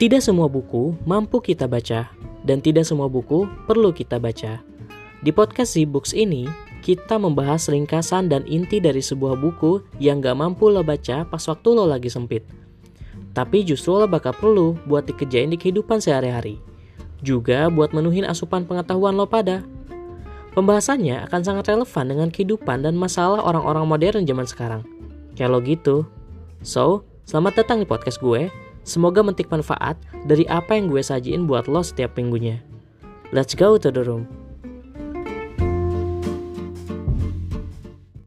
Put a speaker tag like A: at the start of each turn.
A: Tidak semua buku mampu kita baca, dan tidak semua buku perlu kita baca. Di podcast Z-Books ini, kita membahas ringkasan dan inti dari sebuah buku yang gak mampu lo baca pas waktu lo lagi sempit. Tapi justru lo bakal perlu buat dikejain di kehidupan sehari-hari. Juga buat menuhin asupan pengetahuan lo pada. Pembahasannya akan sangat relevan dengan kehidupan dan masalah orang-orang modern zaman sekarang. Lo gitu. So, selamat datang di podcast gue. Semoga mentik manfaat dari apa yang gue sajiin buat lo setiap minggunya. Let's go to the room.